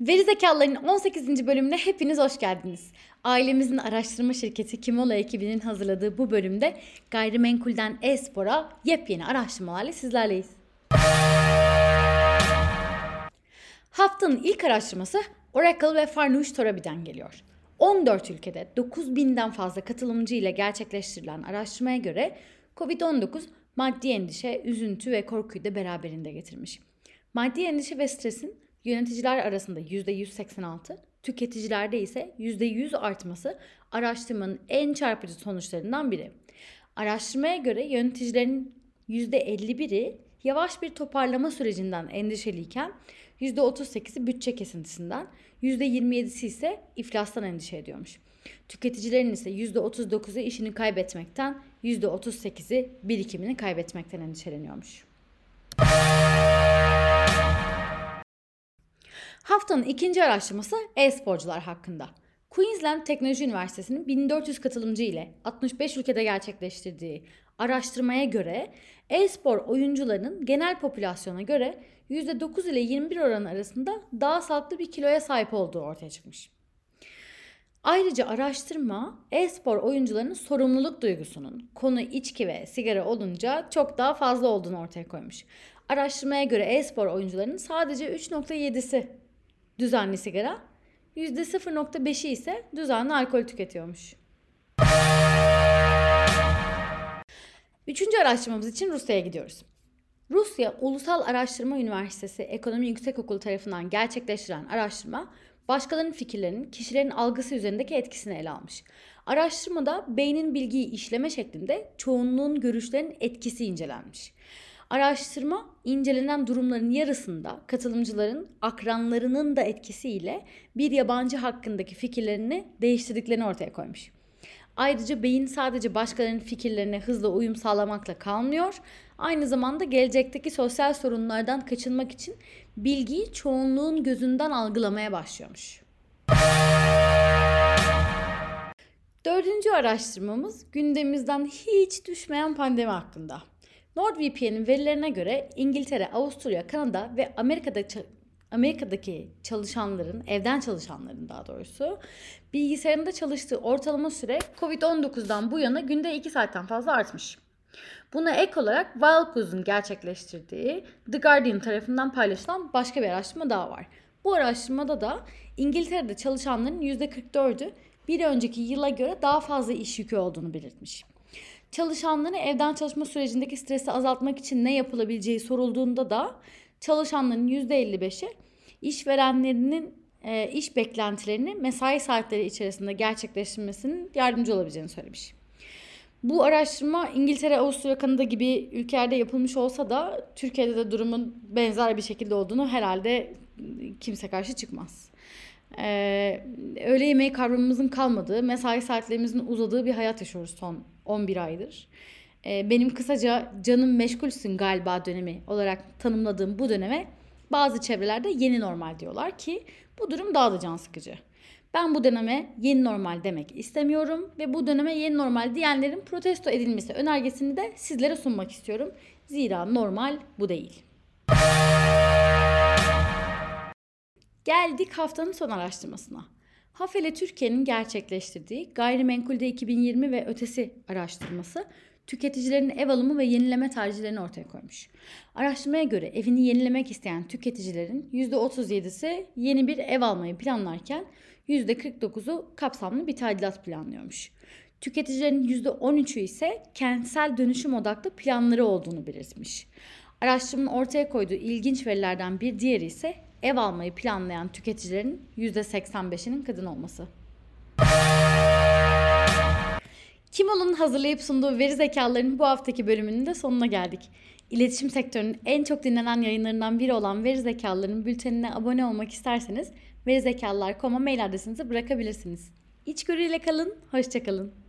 Veri Zekalıların 18. bölümüne hepiniz hoş geldiniz. Ailemizin araştırma şirketi Kimola ekibinin hazırladığı bu bölümde gayrimenkulden e-spora yepyeni araştırmalarla sizlerleyiz. Haftanın ilk araştırması Oracle ve Farnoosh Torabi'den geliyor. 14 ülkede 9000'den fazla katılımcı ile gerçekleştirilen araştırmaya göre COVID-19 maddi endişe, üzüntü ve korkuyu da beraberinde getirmiş. Maddi endişe ve stresin yöneticiler arasında %186, tüketicilerde ise %100 artması araştırmanın en çarpıcı sonuçlarından biri. Araştırmaya göre yöneticilerin %51'i yavaş bir toparlama sürecinden endişeliyken %38'i bütçe kesintisinden, %27'si ise iflastan endişe ediyormuş. Tüketicilerin ise %39'u işini kaybetmekten, %38'i birikimini kaybetmekten endişeleniyormuş. Haftanın ikinci araştırması e-sporcular hakkında. Queensland Teknoloji Üniversitesi'nin 1400 katılımcı ile 65 ülkede gerçekleştirdiği araştırmaya göre e-spor oyuncularının genel popülasyona göre %9 ile 21 oranı arasında daha sağlıklı bir kiloya sahip olduğu ortaya çıkmış. Ayrıca araştırma e-spor oyuncularının sorumluluk duygusunun konu içki ve sigara olunca çok daha fazla olduğunu ortaya koymuş. Araştırmaya göre e-spor oyuncularının sadece 3.7'si düzenli sigara, %0.5'i ise düzenli alkol tüketiyormuş. Üçüncü araştırmamız için Rusya'ya gidiyoruz. Rusya Ulusal Araştırma Üniversitesi Ekonomi Yüksekokulu tarafından gerçekleştirilen araştırma, başkalarının fikirlerinin kişilerin algısı üzerindeki etkisini ele almış. Araştırmada beynin bilgiyi işleme şeklinde çoğunluğun görüşlerinin etkisi incelenmiş. Araştırma incelenen durumların yarısında katılımcıların akranlarının da etkisiyle bir yabancı hakkındaki fikirlerini değiştirdiklerini ortaya koymuş. Ayrıca beyin sadece başkalarının fikirlerine hızla uyum sağlamakla kalmıyor. Aynı zamanda gelecekteki sosyal sorunlardan kaçınmak için bilgiyi çoğunluğun gözünden algılamaya başlıyormuş. Dördüncü araştırmamız gündemimizden hiç düşmeyen pandemi hakkında. NordVPN'in verilerine göre İngiltere, Avusturya, Kanada ve Amerika'da Amerika'daki çalışanların, evden çalışanların daha doğrusu bilgisayarında çalıştığı ortalama süre Covid-19'dan bu yana günde 2 saatten fazla artmış. Buna ek olarak Wildcause'un gerçekleştirdiği The Guardian tarafından paylaşılan başka bir araştırma daha var. Bu araştırmada da İngiltere'de çalışanların %44'ü bir önceki yıla göre daha fazla iş yükü olduğunu belirtmiş. Çalışanların evden çalışma sürecindeki stresi azaltmak için ne yapılabileceği sorulduğunda da çalışanların %55'i işverenlerinin e, iş beklentilerini mesai saatleri içerisinde gerçekleştirmesinin yardımcı olabileceğini söylemiş. Bu araştırma İngiltere, Avusturya, Kanada gibi ülkelerde yapılmış olsa da Türkiye'de de durumun benzer bir şekilde olduğunu herhalde kimse karşı çıkmaz. Ee, öğle yemeği kavramımızın kalmadığı, mesai saatlerimizin uzadığı bir hayat yaşıyoruz son 11 aydır. Ee, benim kısaca canım meşgulsün galiba dönemi olarak tanımladığım bu döneme bazı çevrelerde yeni normal diyorlar ki bu durum daha da can sıkıcı. Ben bu döneme yeni normal demek istemiyorum ve bu döneme yeni normal diyenlerin protesto edilmesi önergesini de sizlere sunmak istiyorum. Zira normal bu değil. Geldik haftanın son araştırmasına. Hafele Türkiye'nin gerçekleştirdiği Gayrimenkulde 2020 ve ötesi araştırması tüketicilerin ev alımı ve yenileme tercihlerini ortaya koymuş. Araştırmaya göre evini yenilemek isteyen tüketicilerin %37'si yeni bir ev almayı planlarken %49'u kapsamlı bir tadilat planlıyormuş. Tüketicilerin %13'ü ise kentsel dönüşüm odaklı planları olduğunu belirtmiş. Araştırmanın ortaya koyduğu ilginç verilerden bir diğeri ise ev almayı planlayan tüketicilerin %85'inin kadın olması. Kimol'un hazırlayıp sunduğu veri zekalarının bu haftaki bölümünün de sonuna geldik. İletişim sektörünün en çok dinlenen yayınlarından biri olan Veri Zekalıların bültenine abone olmak isterseniz verizekalılar.com'a mail adresinizi bırakabilirsiniz. İçgörüyle kalın, hoşçakalın.